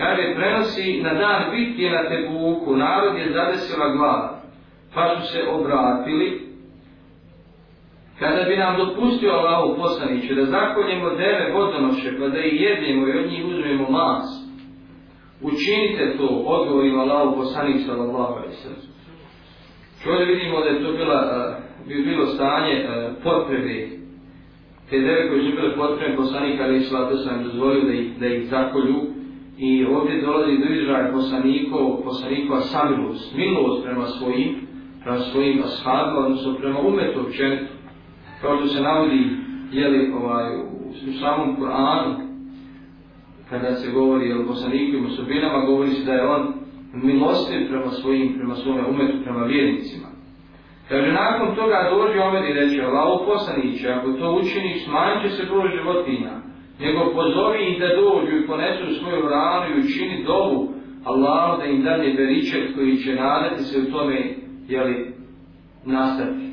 Kaže, prenosi na dan bitke na Tebuku, narod je zadesila glava, pa su se obratili, kada bi nam dopustio Allahu poslaniću da zakonjemo deve vodonoše, pa da ih jedemo i od njih uzmemo mas, učinite to, odgovorimo Allahu poslanić sallallahu alaihi sallam. Čovdje vidimo da je to bila, bi bilo stanje potrebe, te deve koje su bile potrebe poslanika alaihi sallam, sam dozvolio da ih, da ih zakolju, i ovdje dolazi do izraja poslanikov, poslanikova samilost, milost prema svojim, prema svojim ashabima, odnosno prema umetu općenitu. Kao što se navodi, jeli, ovaj, u, u samom Kur'anu, kada se govori o poslanikovim osobinama, govori se da je on milostiv prema svojim, prema svome umetu, prema vjernicima. Kaže, nakon toga dođe Omer i reče, Allaho poslaniće, ako to učiniš, smanjit će se broj životinja nego pozovi ih da dođu i ponesu svoju ranu i učini dovu Allahu da im dane beričet koji će nadati se u tome, jeli, nastati.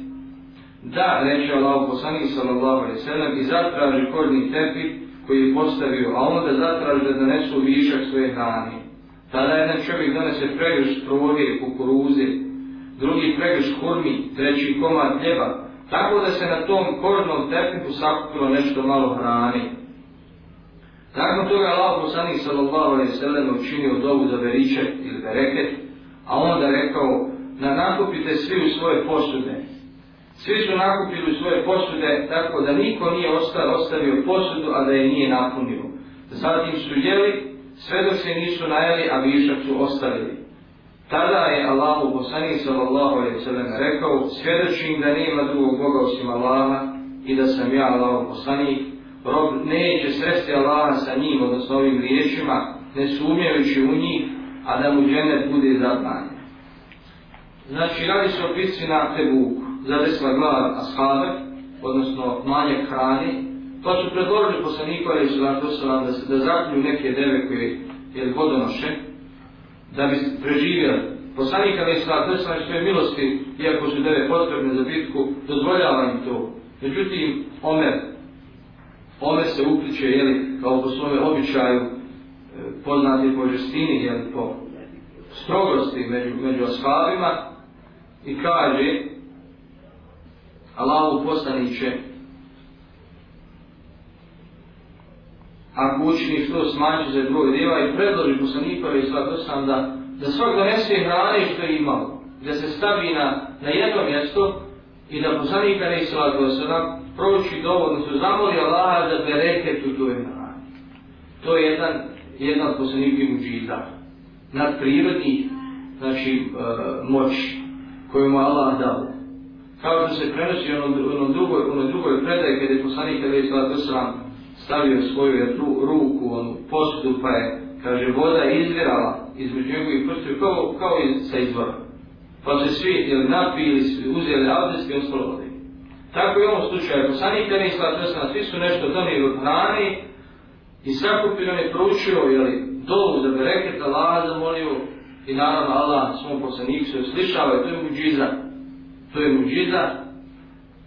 Da, reče Allah poslanik sallallahu alaihi sallam i zatraži kodni tepih koji je postavio, a onda zatraži da donesu višak svoje hrane. Tada jedan čovjek donese pregrš provoge kukuruze, drugi pregrš kurmi, treći komad ljeba, tako da se na tom kodnom tepihu sakupilo nešto malo hrane. Nakon toga Allah poslanik sallallahu alaihi sallam učinio dovu za beričet ili bereket, a onda rekao da nakupite svi u svoje posude. Svi su nakupili u svoje posude tako da niko nije ostao, ostavio posudu, a da je nije napunio. Zatim su jeli, sve dok se nisu najeli, a višak su ostavili. Tada je Allahu poslanik sallallahu alaihi sallam rekao, svjedočim da nema drugog Boga osim Allaha i da sam ja Allah poslanik, rob neće sresti Allaha sa njim, odnosno ovim riječima, ne sumnjajući u njih, a da mu džennet bude zabranjen. Znači, radi se o pisci na Tebuku, zadesla glava ashave, odnosno manje hrani, pa su predložili poslaniku, ali su da, da, da zaklju neke deve koje je vodonoše, da bi preživjeli. Poslanika ne isla, to svoje milosti, iako su deve potrebne za bitku, dozvoljava im to. Međutim, Omer, Ome se upliče, jeli, kao po svome običaju, e, poznati po žestini, jeli, po strogosti među, među ashabima i kaže Allahu poslaniće ako učiniš to smanjiti za drugog djeva i predloži poslanikove i svak sam da, da svak donese hrane što je imao, da se stavi na, na jedno mjesto i da poslanika ne islatu proći dovoljno su zamoli Allaha da bereket u toj hrani. To je jedan, jedan poslanik muđiza. Nadprirodnih, znači, e, moć koju mu Allah dao. Kao što se prenosi ono, ono drugoj, ono drugoj predaj, kada je poslanik Ali je stavio svoju ru, ruku, onu posudu, pa je, kaže, voda izvirala između njegovih prstiju, kao, kao iz, sa izvora. Pa se svi jel, napili, uzeli abdeski, on slobode. Tako je u ovom slučaju, poslanik ne isla tresna, svi su nešto donijeli od hrani i sakupino je proučio, jeli, dovu za bereket, Allah zamolio i naravno Allah svom poslaniku se uslišava i to je muđiza. To je muđiza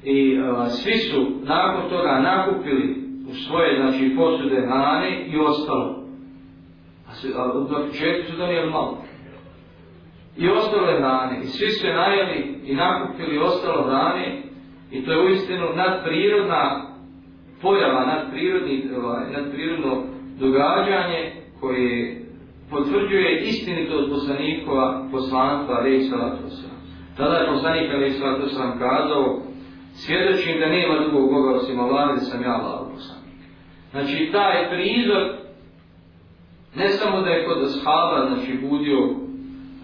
i a, svi su nakon toga nakupili u svoje, znači, posude hrane i ostalo. A, se, a na početku su donijeli malo. I ostalo hrane. I svi su je najeli i nakupili ostalo hrane I to je uistinu nadprirodna pojava, nadprirodni, ovaj, nadprirodno događanje koje potvrđuje istinitost poslanikova poslanstva Rej Salatu Tada je poslanik Rej Salatu kazao svjedočim da nema drugog Boga osim Allah, da sam ja Allah poslanik. Znači taj prizor ne samo da je kod ashaba znači, budio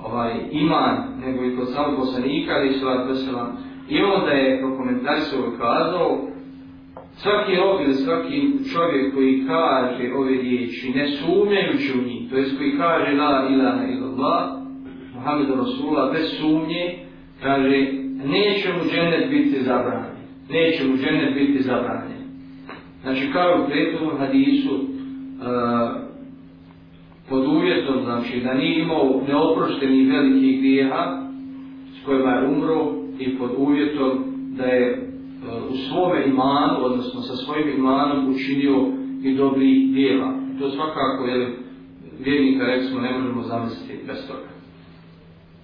ovaj, iman, nego i kod samog poslanika Rej Salatu Osram, I onda je prokomentarisao kazao, svaki rob ili svaki čovjek koji kaže ove riječi, ne sumnjajući u njih, to jest koji kaže la ilaha illallah, Muhammed Rasula bez sumnje, kaže, neće mu džennet biti zabranjen. Neće mu džennet biti zabranjen. Znači, kao u prethodnom hadisu, uh, pod uvjetom, znači, da nije imao neoproštenih velikih grijeha, s kojima je umro, i pod uvjetom da je e, u svome imanu, odnosno sa svojim imanom učinio i dobri dijela. To svakako je vjernika, recimo, ne možemo zamisliti bez toga.